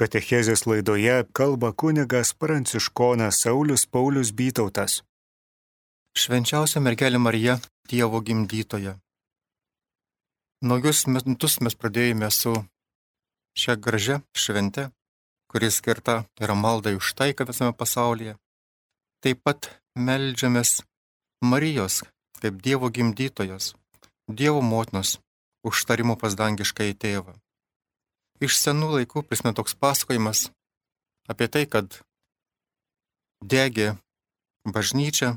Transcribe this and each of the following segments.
Katechezės laidoje kalba kunigas pranciškonas Saulis Paulius Bytautas. Švenčiausia mergelė Marija, Dievo gimdytoja. Naujus metus mes pradėjome su šią gražią šventę, kuris skirta yra maldai už taiką visame pasaulyje. Taip pat melžiamės Marijos kaip Dievo gimdytojos, Dievo motinos užtarimo pas dangiškai tėvą. Iš senų laikų prisimenu toks pasakojimas apie tai, kad degė bažnyčia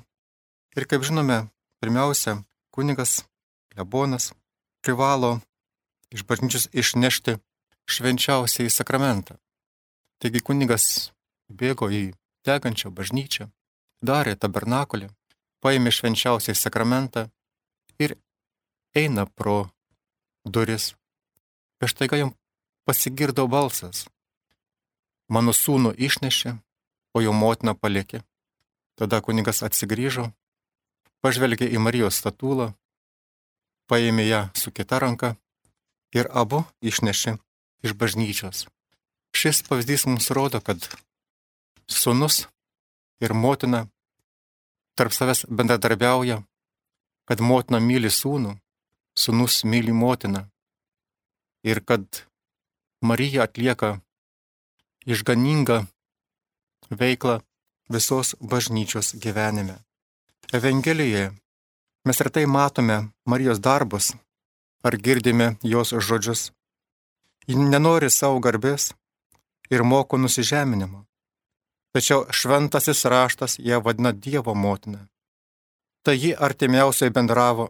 ir, kaip žinome, pirmiausia, kunigas, lebonas privalo iš bažnyčios išnešti švenčiausiai sakramentą. Taigi kunigas bėgo į degančią bažnyčią, darė tabernakulį, paėmė švenčiausiai sakramentą ir eina pro duris. Ir štai jam pasigirdo balsas. Mano sūnų išnešė, o jo motina palikė. Tada kunigas atsigrįžo, pažvelgė į Marijos statulą, paėmė ją su kita ranka ir abu išnešė iš bažnyčios. Šis pavyzdys mums rodo, kad sūnus ir motina tarp savęs bendradarbiauja, kad motina myli sūnų, sūnus myli motiną ir kad Marija atlieka išganingą veiklą visos bažnyčios gyvenime. Evangelijoje mes retai matome Marijos darbus ar girdime jos žodžius. Ji nenori savo garbės ir moko nusižeminimo. Tačiau šventasis raštas ją vadina Dievo motina. Tai ji artimiausiai bendravo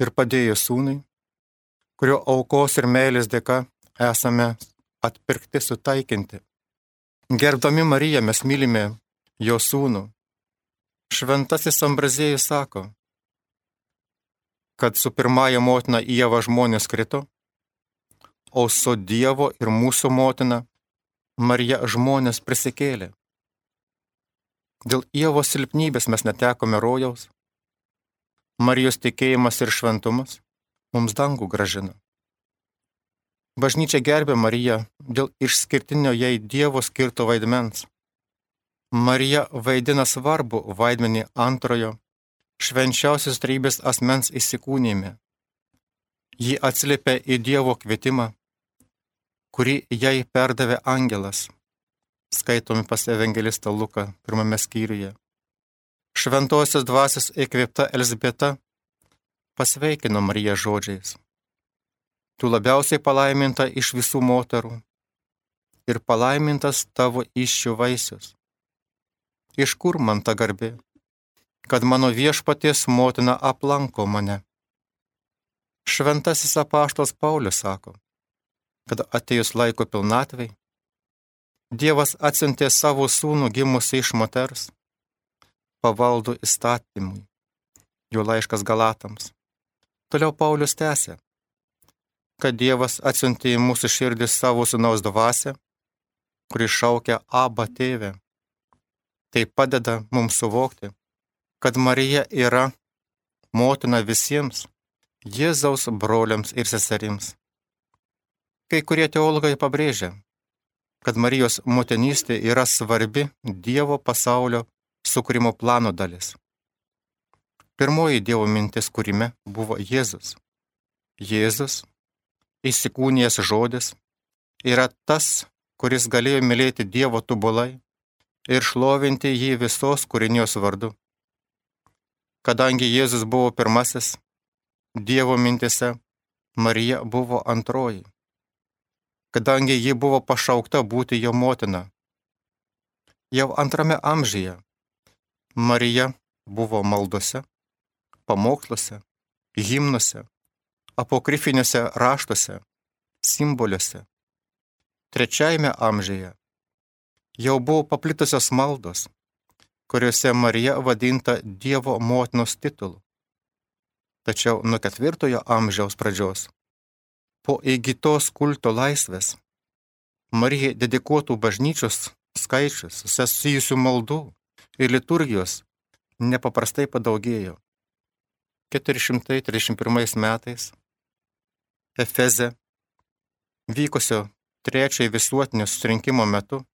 ir padėjo sūnui, kurio aukos ir meilės dėka esame atpirkti sutaikinti. Gerbdami Mariją mes mylime jo sūnų. Šventasis Ambrazėjus sako, kad su pirmąja motina Ieva žmonės krito, o su Dievo ir mūsų motina Marija žmonės prisikėlė. Dėl Ievo silpnybės mes netekome rojaus. Marijos tikėjimas ir šventumas mums dangų gražina. Bažnyčia gerbė Mariją dėl išskirtinio jai Dievo skirto vaidmens. Marija vaidina svarbu vaidmenį antrojo, švenčiausios trybės asmens įsikūnymė. Ji atsiliepia į Dievo kvietimą, kurį jai perdavė angelas, skaitomi pas evangelistą Luką pirmame skyriuje. Šventosios dvasios įkvėpta Elzbieta pasveikino Mariją žodžiais tu labiausiai palaiminta iš visų moterų ir palaimintas tavo iššių vaisius. Iš kur man ta garbė, kad mano viešpaties motina aplanko mane? Šventasis apaštas Paulius sako, kad atėjus laiko pilnatvei, Dievas atsintė savo sūnų gimusi iš moters, pavaldų įstatymui, jo laiškas Galatams. Toliau Paulius tęsė, kad Dievas atsiuntė į mūsų širdį savo sunaus dvasę, kuri šaukia Abba tėvę. Tai padeda mums suvokti, kad Marija yra motina visiems Jėzaus broliams ir seserims. Kai kurie teologai pabrėžia, kad Marijos motinystė yra svarbi Dievo pasaulio sukūrimo plano dalis. Pirmoji Dievo mintis kūrime buvo Jėzus. Jėzus įsikūnijęs žodis, yra tas, kuris galėjo mylėti Dievo tubulai ir šlovinti jį visos kūrinijos vardu. Kadangi Jėzus buvo pirmasis, Dievo mintise Marija buvo antroji. Kadangi ji buvo pašaukta būti jo motina. Jau antrame amžiuje Marija buvo maldose, pamoksluose, himnuose, apokrifiniuose raštuose, simboliuose. Trečiajame amžiuje jau buvo paplitusios maldos, kuriuose Marija vadinta Dievo motinos titulu. Tačiau nuo ketvirtojo amžiaus pradžios, po įgytos kulto laisvės, Marijai dedikuotų bažnyčios skaičius, susijusių maldų ir liturgijos nepaprastai padaugėjo. 431 metais Efeze vykusio trečiojo visuotinio susirinkimo metu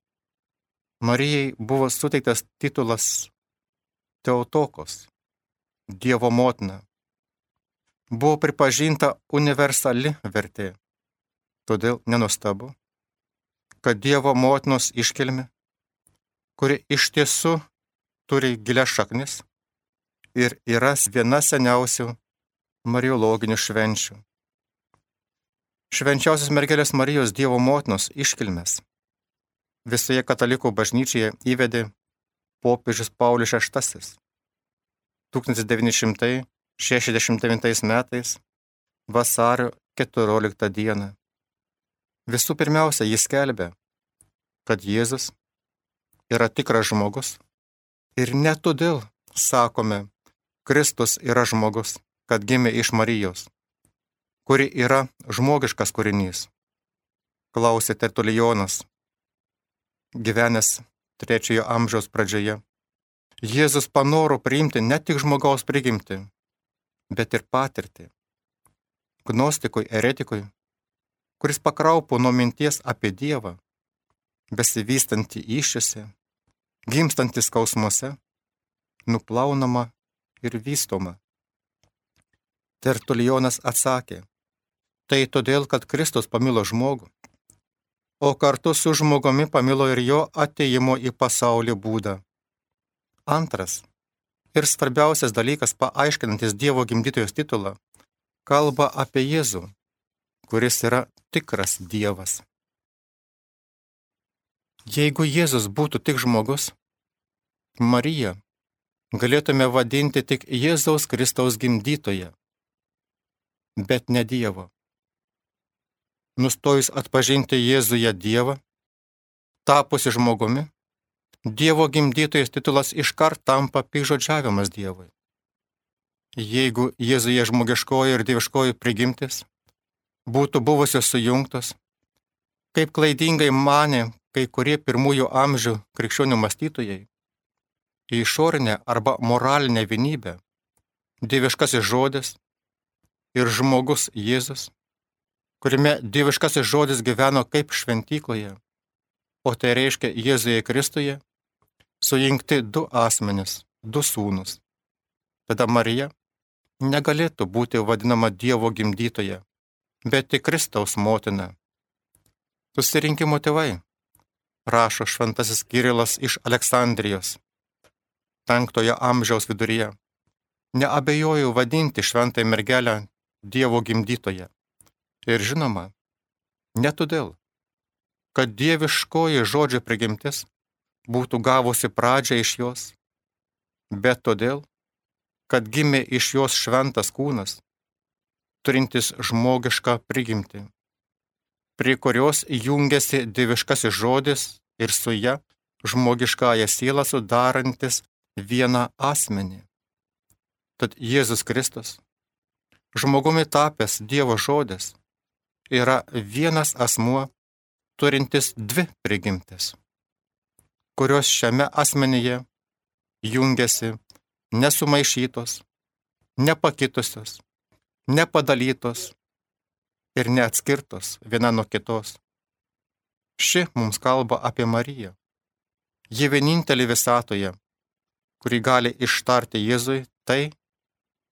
Marijai buvo suteiktas titulas Teotokos, Dievo motina. Buvo pripažinta universali vertė. Todėl nenustabu, kad Dievo motinos iškilme, kuri iš tiesų turi gilias šaknis ir yra viena seniausių mariologinių švenčių. Švenčiausios mergelės Marijos Dievo motinos iškilmes visoje katalikų bažnyčioje įvedė popiežius Paulius VI 1969 metais vasario 14 dieną. Visų pirmiausia, jis skelbė, kad Jėzus yra tikras žmogus ir ne todėl sakome, Kristus yra žmogus, kad gimė iš Marijos, kuri yra žmogiškas kūrinys. Klausė Tertulijonas, gyvenęs trečiojo amžiaus pradžioje. Jėzus panoro priimti ne tik žmogaus prigimti, bet ir patirtį. Gnostikui, eretikui, kuris pakraupo nuo minties apie Dievą, besivystantį iššiose, gimstantį skausmuose, nuplaunama ir vystoma. Tertulijonas atsakė, tai todėl, kad Kristus pamilo žmogų o kartu su žmogumi pamilo ir jo ateimo į pasaulį būdą. Antras ir svarbiausias dalykas paaiškinantis Dievo gimdytojos titulą kalba apie Jėzų, kuris yra tikras Dievas. Jeigu Jėzus būtų tik žmogus, Marija galėtume vadinti tik Jėzaus Kristaus gimdytoje, bet ne Dievo nustojus atpažinti Jėzuje Dievą, tapusi žmogumi, Dievo gimdytojas titulas iškart tampa pižodžiavimas Dievui. Jeigu Jėzuje žmogiškoji ir dieviškoji prigimtis būtų buvusios sujungtos, kaip klaidingai mane kai kurie pirmųjų amžių krikščionių mąstytojai, į išorinę arba moralinę vienybę, dieviškasis žodis ir žmogus Jėzus kuriame dieviškasis žodis gyveno kaip šventykloje, o tai reiškia Jėzuje Kristuje, sujungti du asmenis, du sūnus. Tada Marija negalėtų būti vadinama Dievo gimdytoje, bet tik Kristaus motina. Susirinkimo tėvai, rašo šventasis Kirilas iš Aleksandrijos, penktojo amžiaus viduryje, neabejoju vadinti šventąją mergelę Dievo gimdytoje. Ir žinoma, ne todėl, kad dieviškoji žodžio prigimtis būtų gavusi pradžią iš jos, bet todėl, kad gimė iš jos šventas kūnas, turintis žmogišką prigimtį, prie kurios jungiasi dieviškasis žodis ir su ją žmogiškąją sielą sudarantis vieną asmenį. Tad Jėzus Kristus, žmogumi tapęs Dievo žodis, yra vienas asmuo turintis dvi prigimtis, kurios šiame asmenyje jungiasi nesumaišytos, nepakitusios, nepadalytos ir neatskirtos viena nuo kitos. Ši mums kalba apie Mariją. Ji vienintelė visatoje, kuri gali ištarti Jėzui tai,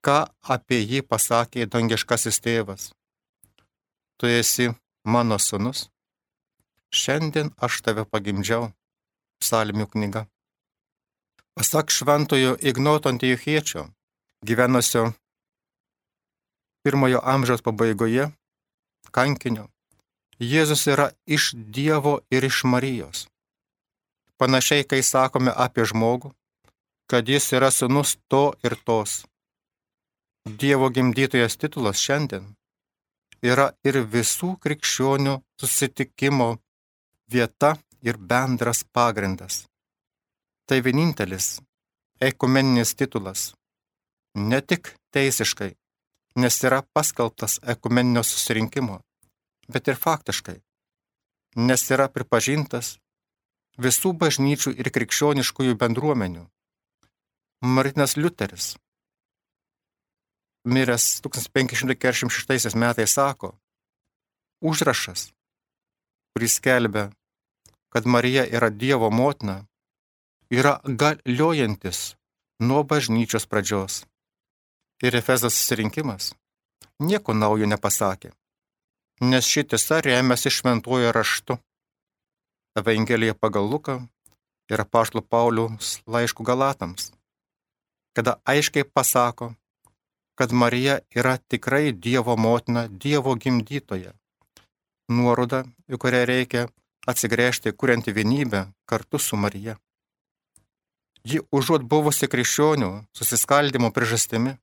ką apie jį pasakė dangiškasis tėvas tu esi mano sunus, šiandien aš tave pagimdžiau. Psalmių knyga. Pasak šventojo Ignoto Antiochiečio, gyvenusio pirmojo amžiaus pabaigoje, kankinio, Jėzus yra iš Dievo ir iš Marijos. Panašiai, kai sakome apie žmogų, kad jis yra sunus to ir tos. Dievo gimdytojas titulas šiandien yra ir visų krikščionių susitikimo vieta ir bendras pagrindas. Tai vienintelis ekumeninis titulas. Ne tik teisiškai, nes yra paskelbtas ekumeninio susirinkimo, bet ir faktiškai, nes yra pripažintas visų bažnyčių ir krikščioniškųjų bendruomenių. Martinas Liuteris miręs 1546 metais sako, užrašas, kuris skelbia, kad Marija yra Dievo motina, yra galiojantis nuo bažnyčios pradžios. Ir Efezas susirinkimas nieko naujo nepasakė, nes ši tiesa remiasi šventuoju raštu. Evangelija pagal Luką ir apaštlų Paulius laiškų Galatams, kada aiškiai pasako, kad Marija yra tikrai Dievo motina, Dievo gimdytoja. Nuoroda, į kurią reikia atsigręžti, kurianti vienybę kartu su Marija. Ji užuot buvusi krikščionių susiskaldimo priežastimi,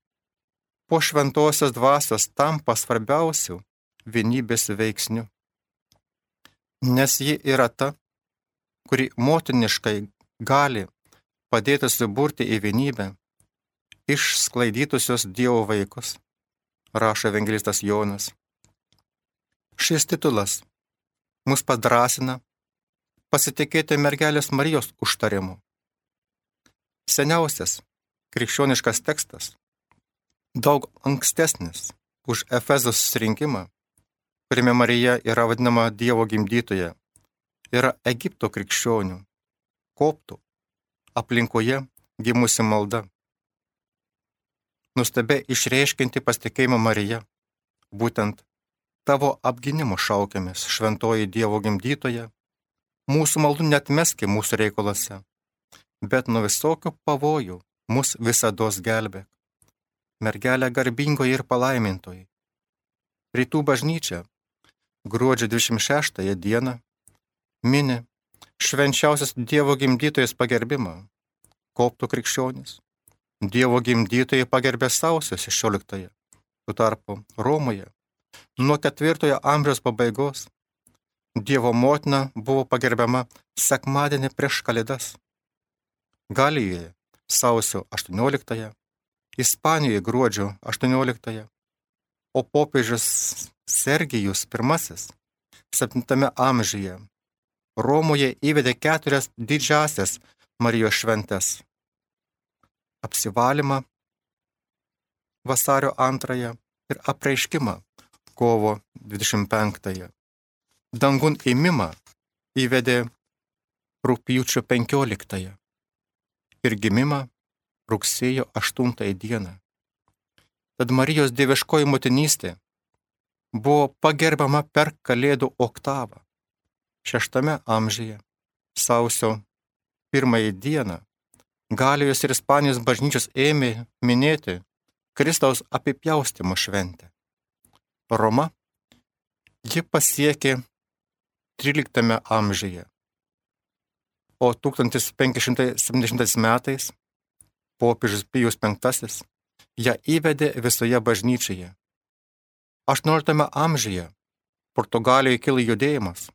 po šventosios dvasios tampa svarbiausių vienybės veiksnių. Nes ji yra ta, kuri motiniškai gali padėti suburti į vienybę išsklaidytusios Dievo vaikus, rašo evangelistas Jonas. Šis titulas mus padrasina pasitikėti mergelės Marijos užtarimu. Seniausias krikščioniškas tekstas, daug ankstesnis už Efezos susirinkimą, kuriame Marija yra vadinama Dievo gimdytoje, yra Egipto krikščionių, koptų, aplinkoje gimusi malda nustebė išreiškinti pasitikėjimą Marija. Būtent tavo apginimo šaukiamės, šventoji Dievo gimdytoje. Mūsų maldų net meski mūsų reikalose, bet nuo visokių pavojų mus visada gelbėk. Mergelė garbingoji ir palaimintoji. Rytų bažnyčia gruodžio 26 dieną mini švenčiausias Dievo gimdytojas pagerbimą, koptų krikščionis. Dievo gimdytojai pagerbė sausio 16-ąją. Tuo tarpu Romoje nuo 4-ojo amžiaus pabaigos Dievo motina buvo pagerbiama sekmadienį prieš kalėdas. Galijoje sausio 18-ąją, Ispanijoje gruodžio 18-ąją, o popiežius Sergijus I 7 amžiuje Romoje įvedė keturias didžiasias Marijos šventes apsivalymą vasario 2 ir apreiškimą kovo 25. Dangun įmimą įvedė rūpjūčio 15 ir gimimą rugsėjo 8 dieną. Tad Marijos dieviškoji motinystė buvo pagerbama per Kalėdų oktavą. Šeštame amžiuje, sausio pirmąją dieną, Galijos ir Ispanijos bažnyčios ėmė minėti Kristaus apipjaustimo šventę. Roma ji pasiekė 13 amžiuje, o 1570 metais popiežius Pijus V ją įvedė visoje bažnyčioje. 18 amžiuje Portugalijoje kilo judėjimas,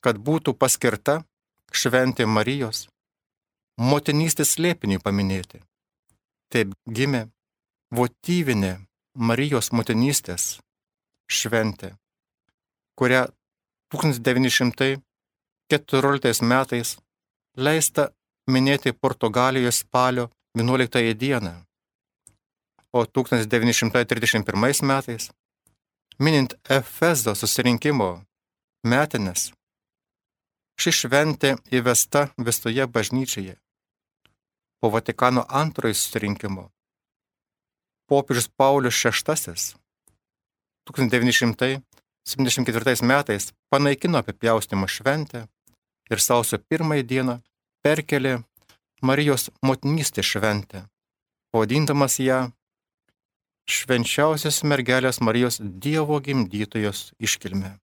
kad būtų paskirta šventė Marijos motinystės slėpinį paminėti. Taip gimė votyvinė Marijos motinystės šventė, kurią 1914 metais leista minėti Portugalijos spalio 11 dieną, o 1931 metais, minint Efezo susirinkimo metinės, ši šventė įvesta visoje bažnyčioje po Vatikano antrojo susirinkimo. Popiežius Paulius VI 1974 metais panaikino apipjaustimo šventę ir sausio pirmąją dieną perkelė Marijos motinystės šventę, pavadindamas ją švenčiausios mergelės Marijos Dievo gimdytojos iškilme.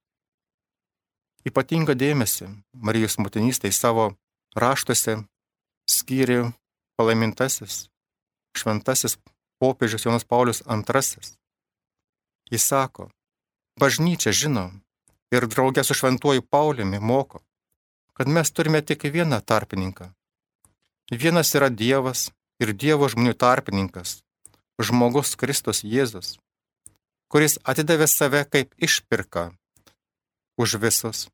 Ypatingą dėmesį Marijos motinystė savo raštuose skyrė palaimintasis, šventasis popiežius Jonas Paulius II. Jis sako, bažnyčia žino ir draugė su šventuoju Pauliumi moko, kad mes turime tik vieną tarpininką. Vienas yra Dievas ir Dievo žmonių tarpininkas, žmogus Kristus Jėzus, kuris atidavė save kaip išpirka už visus,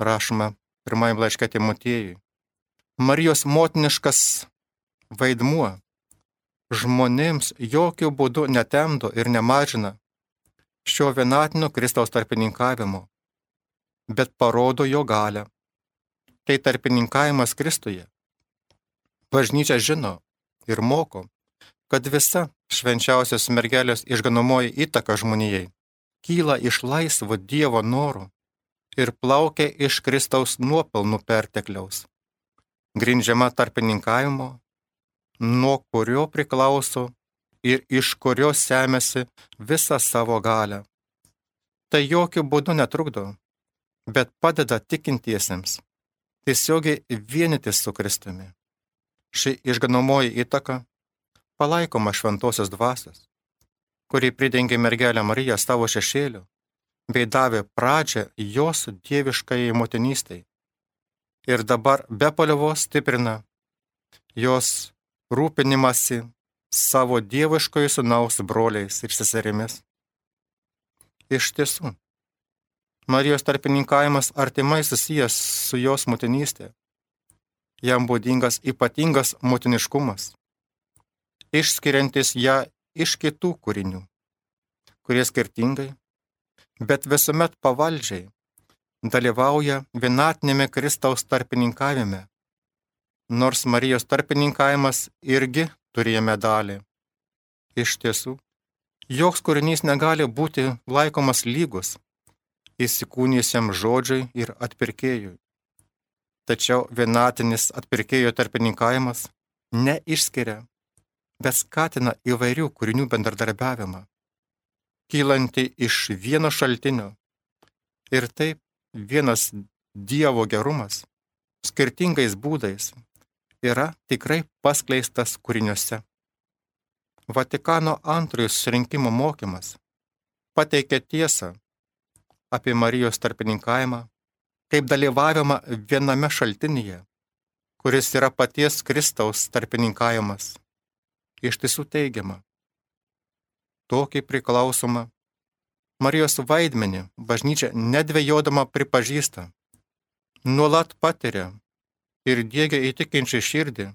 rašoma pirmajame laiške Timotiejui. Marijos motiniškas vaidmuo žmonėms jokių būdų netemdo ir nemažina šio vienatinio Kristaus tarpininkavimo, bet parodo jo galę. Tai tarpininkavimas Kristuje. Bažnyčia žino ir moko, kad visa švenčiausios mergelės išganomoji įtaka žmonijai kyla iš laisvo Dievo norų ir plaukia iš Kristaus nuopelnų pertekliaus, grindžiama tarpininkavimo, nuo kurio priklauso ir iš kurio semėsi visą savo galę. Tai jokių būdų netrukdo, bet padeda tikintiesiems tiesiogiai vienytis su Kristumi. Ši išganomoji įtaka palaikoma šventosios dvasios, kuri pridengė mergelę Mariją savo šešėliu bei davė pradžią jos dieviškai motinystai. Ir dabar be paliovos stiprina jos rūpinimasi savo dieviškojo sunaus broliais ir seserimis. Iš tiesų, Marijos tarpininkavimas artimai susijęs su jos motinystė. Jam būdingas ypatingas motiniškumas, išskiriantis ją iš kitų kūrinių, kurie skirtingai, bet visuomet pavaldžiai dalyvauja vienatinėme Kristaus tarpininkavime, nors Marijos tarpininkavimas irgi turėjo medalį. Iš tiesų, joks kūrinys negali būti laikomas lygus įsikūnysiam žodžiui ir atpirkėjui. Tačiau vienatinis atpirkėjo tarpininkavimas neišskiria, bet skatina įvairių kūrinių bendradarbiavimą, kylanti iš vieno šaltinio. Ir taip vienas Dievo gerumas skirtingais būdais yra tikrai paskleistas kūriniuose. Vatikano antrojo surinkimo mokymas pateikia tiesą apie Marijos tarpininkavimą kaip dalyvavimą viename šaltinyje, kuris yra paties Kristaus tarpininkavimas. Iš tiesų teigiama. Tokį priklausomą Marijos vaidmenį bažnyčia nedvėjodama pripažįsta, nuolat patiria ir dėgia įtikinčią širdį,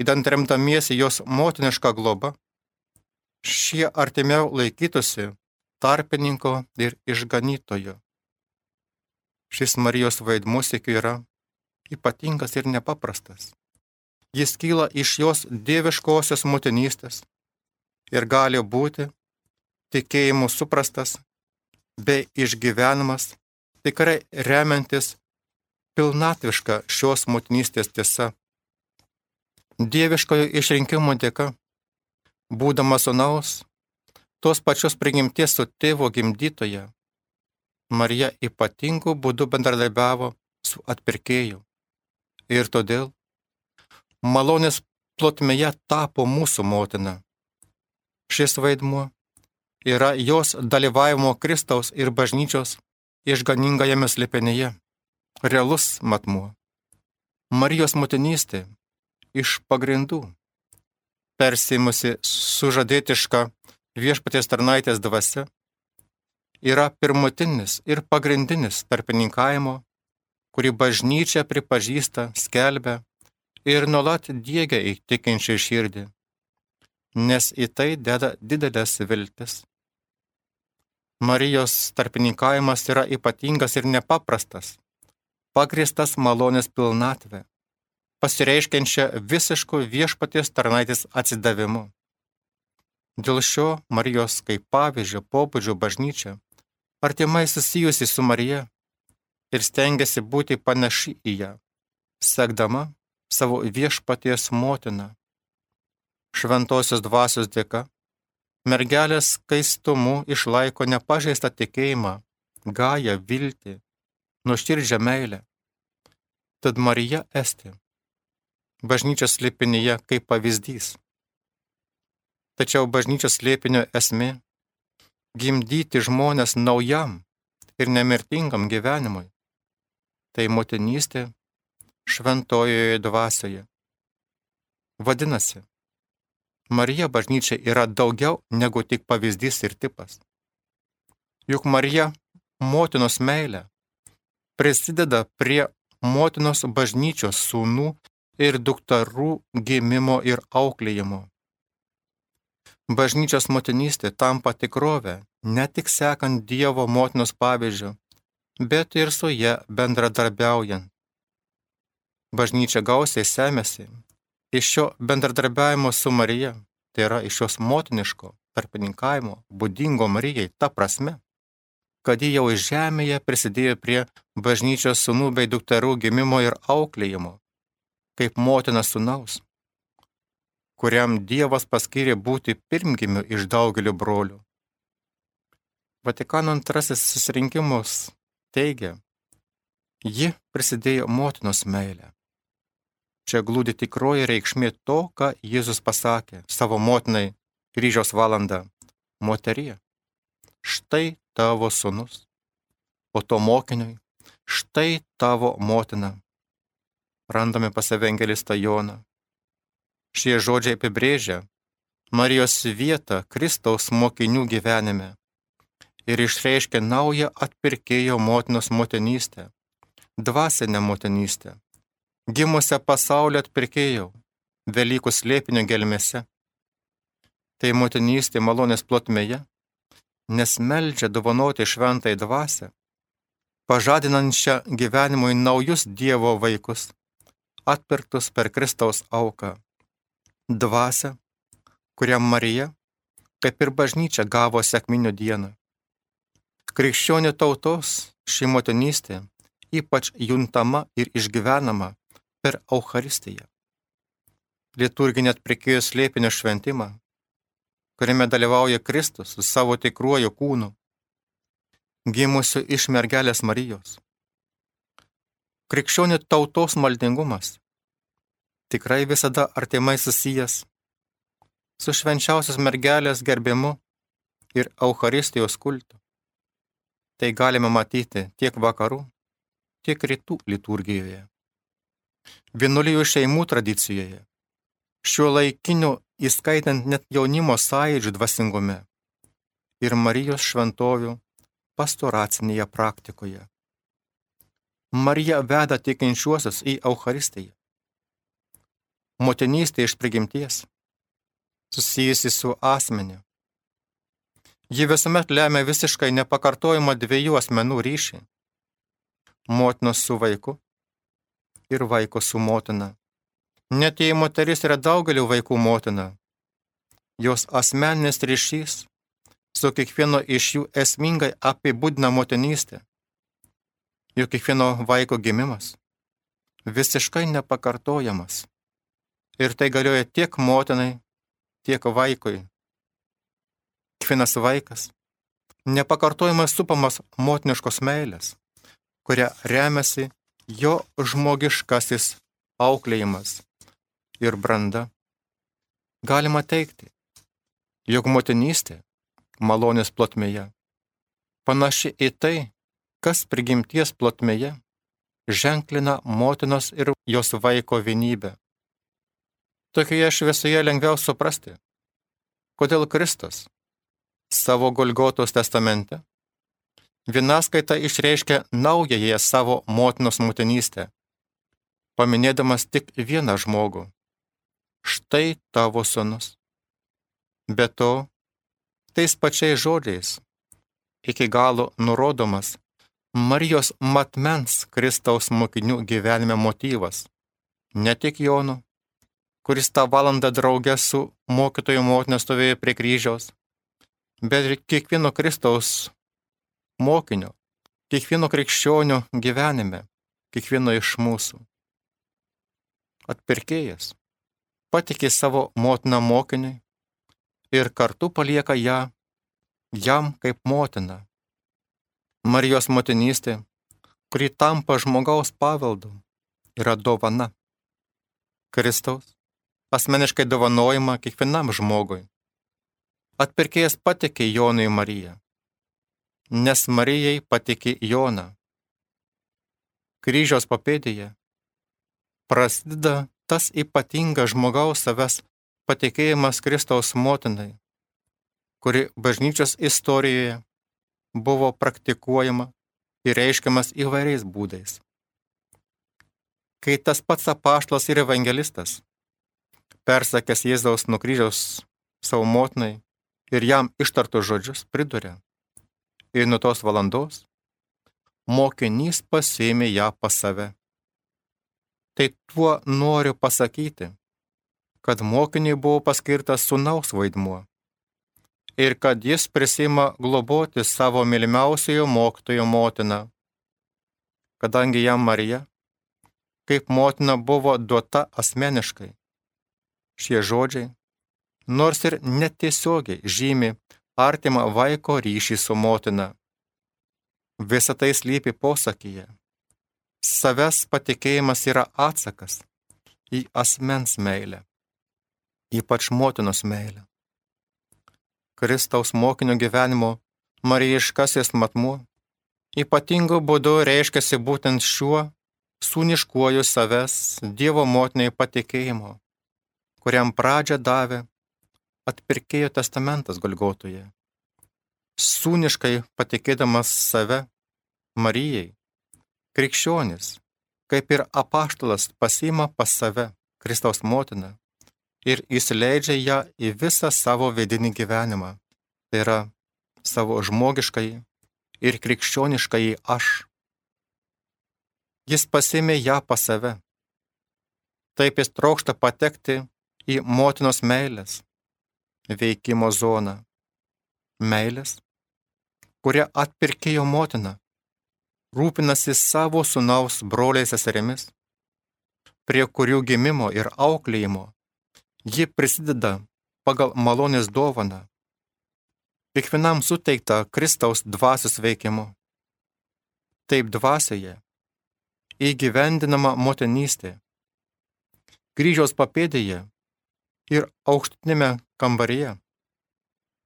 įdant remdamiesi jos motinišką globą, šie artimiau laikytųsi tarpininko ir išganytojo. Šis Marijos vaidmuo sėkiu yra ypatingas ir nepaprastas. Jis kyla iš jos dieviškosios motinystės ir gali būti tikėjimu suprastas bei išgyvenamas tikrai remiantis pilnatviška šios motinystės tiesa. Dieviškojo išrinkimo dėka, būdamas sunaus, tos pačios prigimties su tėvo gimdytoje, Marija ypatingų būdų bendradarbiavo su atpirkėju. Ir todėl malonės plotmėje tapo mūsų motina. Šis vaidmuo yra jos dalyvavimo Kristaus ir bažnyčios išganingajame slėpenyje, realus matmuo. Marijos motinystė iš pagrindų, persimusi sužadėtišką viešpaties tarnaitės dvasia yra pirmutinis ir pagrindinis tarpininkavimo, kurį bažnyčia pripažįsta, skelbia ir nuolat dėgia į tikinčią širdį, nes į tai deda didelės viltis. Marijos tarpininkavimas yra ypatingas ir nepaprastas, pagristas malonės pilnatvė, pasireiškiančia visišku viešpaties tarnaitės atsidavimu. Dėl šio Marijos kaip pavyzdžio pobūdžio bažnyčia artimai susijusi su Marija ir stengiasi būti panaši į ją, sekdama savo viešpaties motiną. Šventosios dvasios dėka mergelės skaistumu išlaiko nepažeistą tikėjimą, gają viltį, nuoširdžią meilę. Tad Marija esti bažnyčios lipinyje kaip pavyzdys. Tačiau bažnyčios slėpinio esmė - gimdyti žmonės naujam ir nemirtingam gyvenimui. Tai motinystė šventojoje dvasioje. Vadinasi, Marija bažnyčia yra daugiau negu tik pavyzdys ir tipas. Juk Marija motinos meilė prisideda prie motinos bažnyčios sūnų ir dukterų gimimo ir auklėjimo. Bažnyčios motinystė tampa tikrovė ne tik sekant Dievo motinos pavyzdžių, bet ir su ją bendradarbiaujant. Bažnyčia gausiai semėsi iš šio bendradarbiavimo su Marija, tai yra iš jos motiniško tarpininkavimo, būdingo Marijai ta prasme, kad ji jau žemėje prisidėjo prie bažnyčios sunų bei dukterų gimimo ir auklėjimo, kaip motina sunaus, kuriam Dievas paskyrė būti pirmgimiu iš daugelio brolių. Vatikano antrasis susirinkimus teigia, ji prisidėjo motinos meilę. Čia glūdi tikroji reikšmė to, ką Jėzus pasakė savo motinai kryžiaus valandą. Moterie, štai tavo sunus, o to mokiniui, štai tavo motina. Randame pas evangelistą Joną. Šie žodžiai apibrėžia Marijos vietą Kristaus mokinių gyvenime ir išreiškia naują atpirkėjo motinos motinystę, dvasinę motinystę, gimusią pasaulio atpirkėjau, Velykų slėpinio gelmėse. Tai motinystė malonės plotmėje, nes meldžia dovanoti šventai dvasę, pažadinančią gyvenimui naujus Dievo vaikus, atpirktus per Kristaus auką. Dvasę, kurią Marija, kaip ir bažnyčia, gavo sėkminių dieną. Krikščionių tautos ši motinystė ypač juntama ir išgyvenama per Eucharistiją. Liturginė atpirkėjo slėpinio šventimą kuriame dalyvauja Kristus su savo tikruoju kūnu, gimusiu iš mergelės Marijos. Krikščionių tautos maldingumas tikrai visada artimai susijęs su švenčiausios mergelės gerbimu ir Eucharistijos kultu. Tai galime matyti tiek vakarų, tiek rytų liturgijoje. Vienuolijų šeimų tradicijoje šiuo laikiniu, įskaitant net jaunimo sąjūdžių dvasingume ir Marijos šventovių pastoracinėje praktikoje. Marija veda tikinčiuosius į Eucharistiją. Motinystė iš prigimties, susijusi su asmeniu. Ji visuomet lemia visiškai nepakartojimą dviejų asmenų ryšį - motinos su vaiku ir vaiko su motina. Net jei moteris yra daugelių vaikų motina, jos asmeninis ryšys su kiekvieno iš jų esmingai apibūdina motinystę, jų kiekvieno vaiko gimimas visiškai nepakartojamas. Ir tai galioja tiek motinai, tiek vaikui. Kiekvienas vaikas nepakartojamas supamas motiniškos meilės, kuria remiasi jo žmogiškasis auklėjimas ir branda. Galima teikti, jog motinystė malonės plotmėje panaši į tai, kas prigimties plotmėje ženklina motinos ir jos vaiko vienybę. Tokioje šviesoje lengviau suprasti, kodėl Kristus savo Golgotos testamente vienaskaita išreiškia naująją savo motinos motinystę, paminėdamas tik vieną žmogų štai tavo sunus. Be to, tais pačiais žodžiais, iki galo nurodomas Marijos matmens Kristaus mokinių gyvenime motyvas, ne tik Jono, kuris tą valandą draugę su mokytojo motina stovėjo prie kryžiaus, bet ir kiekvieno Kristaus mokinio, kiekvieno krikščionio gyvenime, kiekvieno iš mūsų. Atpirkėjas patikė savo motiną mokiniui ir kartu palieka ją jam kaip motina. Marijos motinystė, kuri tampa žmogaus paveldu, yra dovana. Kristaus asmeniškai dovanojama kiekvienam žmogui. Atpirkėjas patikė Jonui Mariją, nes Marijai patikė Joną. Kryžiaus papėdėje prasideda tas ypatingas žmogaus savęs patikėjimas Kristaus motinai, kuri bažnyčios istorijoje buvo praktikuojama ir reiškiamas įvairiais būdais. Kai tas pats apaštlas ir evangelistas, persakęs Jėzaus nukryžiaus savo motinai ir jam ištartų žodžius, priduria. Ir nuo tos valandos mokinys pasėmė ją pas save. Tai tuo noriu pasakyti, kad mokiniai buvo paskirtas sunaus vaidmuo ir kad jis prisima globoti savo mylimiausiojo mokytojo motiną, kadangi jam Marija, kaip motina buvo duota asmeniškai. Šie žodžiai, nors ir netiesiogiai žymi artimą vaiko ryšį su motina. Visą tai slypi posakyje. Savęs patikėjimas yra atsakas į asmens meilę, ypač motinos meilę. Kristaus mokinio gyvenimo marijiškasis matmuo ypatingu būdu reiškiasi būtent šiuo sūniškuoju savęs Dievo motinai patikėjimo, kuriam pradžią davė atpirkėjo testamentas Golgotoje. Sūniškai patikėdamas save Marijai, krikščionis, kaip ir apaštalas, pasima pas save Kristaus motiną ir įsileidžia ją į visą savo vidinį gyvenimą. Tai yra savo žmogiškai ir krikščioniškai aš. Jis pasėmė ją pas save. Taip jis trokšta patekti į motinos meilės veikimo zoną. Meilės, kurią atpirkėjo motina, rūpinasi savo sunaus broliais seserimis, prie kurių gimimo ir auklėjimo Ji prisideda pagal malonės dovaną. Kiekvienam suteikta Kristaus dvasios veikimu. Taip dvasioje įgyvendinama motinystė. Kryžiaus papėdėje ir aukštinėme kambaryje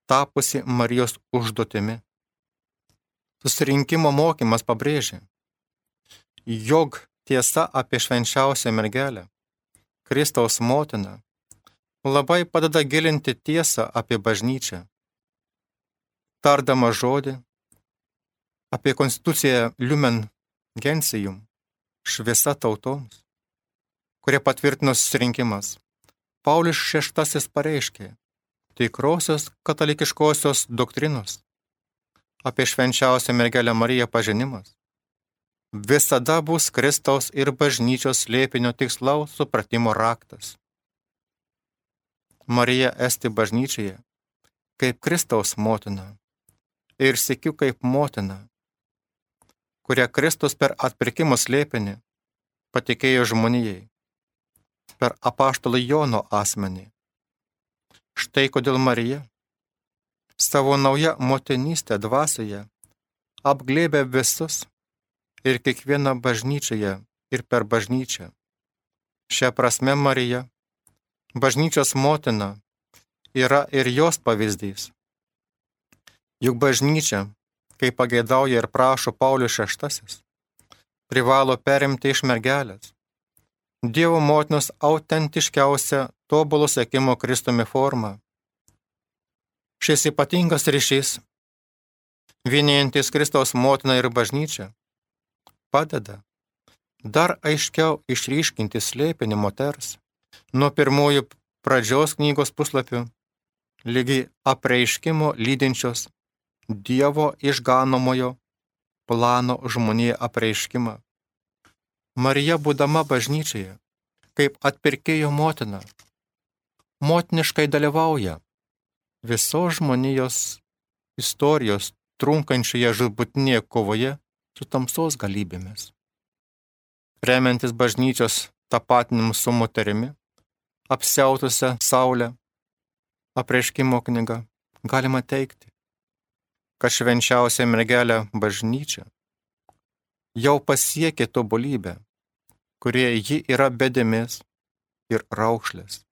tapusi Marijos užduotimi. Susirinkimo mokymas pabrėžia, jog tiesa apie švenčiausią mergelę, Kristaus motiną, labai padeda gilinti tiesą apie bažnyčią. Tardama žodį apie konstituciją Lumen Gentium, šviesa tautoms, kurie patvirtino susirinkimas, Paulius VI pareiškė tikrosios katalikiškosios doktrinos apie švenčiausią mergelę Mariją pažinimas visada bus Kristaus ir bažnyčios slėpinio tikslaus supratimo raktas. Marija esti bažnyčioje, kaip Kristaus motina ir sėkiu kaip motina, kurią Kristus per atpirkimo slėpinį patikėjo žmonijai, per apaštalą Jono asmenį. Štai kodėl Marija savo naują motinystę dvasioje apglėbė visus ir kiekvieną bažnyčioje ir per bažnyčią. Šią prasme Marija bažnyčios motina yra ir jos pavyzdys. Juk bažnyčia, kaip pageidauja ir prašo Paulius VI, privalo perimti iš mergelės Dievo motinos autentiškiausią tobulo sėkimo Kristumi formą. Šis ypatingas ryšys, vienijantis Kristaus motiną ir bažnyčią, padeda dar aiškiau išryškinti slėpinį moters nuo pirmųjų pradžios knygos puslapių lygiai apreiškimo lydinčios Dievo išganomojo plano žmonėje apreiškimą. Marija būdama bažnyčioje, kaip atpirkėjo motina, motiniškai dalyvauja visos žmonijos istorijos trunkančioje žudbutinėje kovoje su tamsos galybėmis. Remiantis bažnyčios tapatinimu su moterimi, apsiautusią Saulę, apreiškimo knyga, galima teikti, kad švenčiausia mergelė bažnyčia jau pasiekė tobulybę, kurie ji yra bedėmis ir raukšlės.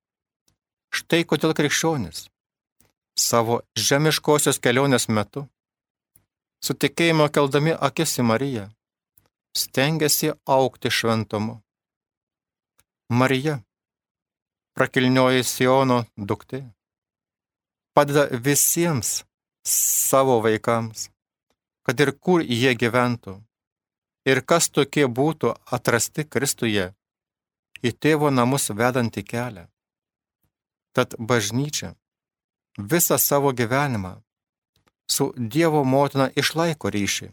Štai kodėl krikščionis savo žemiškosios kelionės metu, su tikėjimo keldami akis į Mariją, stengiasi aukti šventumu. Marija prakilnioji Siono duktė, padeda visiems savo vaikams, kad ir kur jie gyventų, ir kas tokie būtų atrasti Kristuje į tėvo namus vedantį kelią. Tad bažnyčia visą savo gyvenimą su Dievo motina išlaiko ryšį,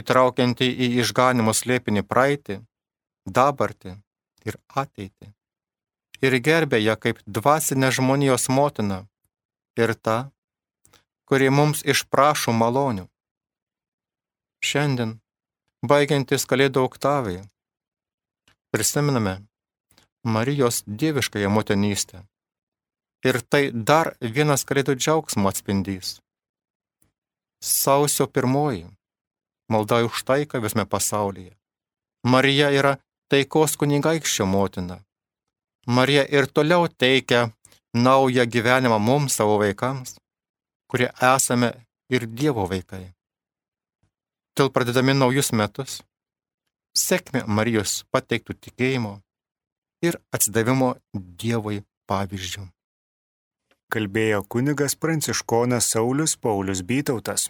įtraukianti į išganimo slėpinį praeitį, dabartį ir ateitį. Ir gerbė ją kaip dvasinę žmonijos motiną ir tą, kuri mums išprašo malonių. Šiandien, baigiantis kalėdų oktavai, prisiminame Marijos dieviškąją motinystę. Ir tai dar vienas kalėdų džiaugsmo atspindys. Sausio pirmoji - malda už taiką visame pasaulyje. Marija yra taikos kunigaikščio motina. Marija ir toliau teikia naują gyvenimą mums savo vaikams, kurie esame ir Dievo vaikai. Til pradedami naujus metus, sekme Marijos pateiktų tikėjimo ir atsidavimo Dievui pavyzdžių. Kalbėjo kunigas pranciškonas Saulis Paulius Bytautas.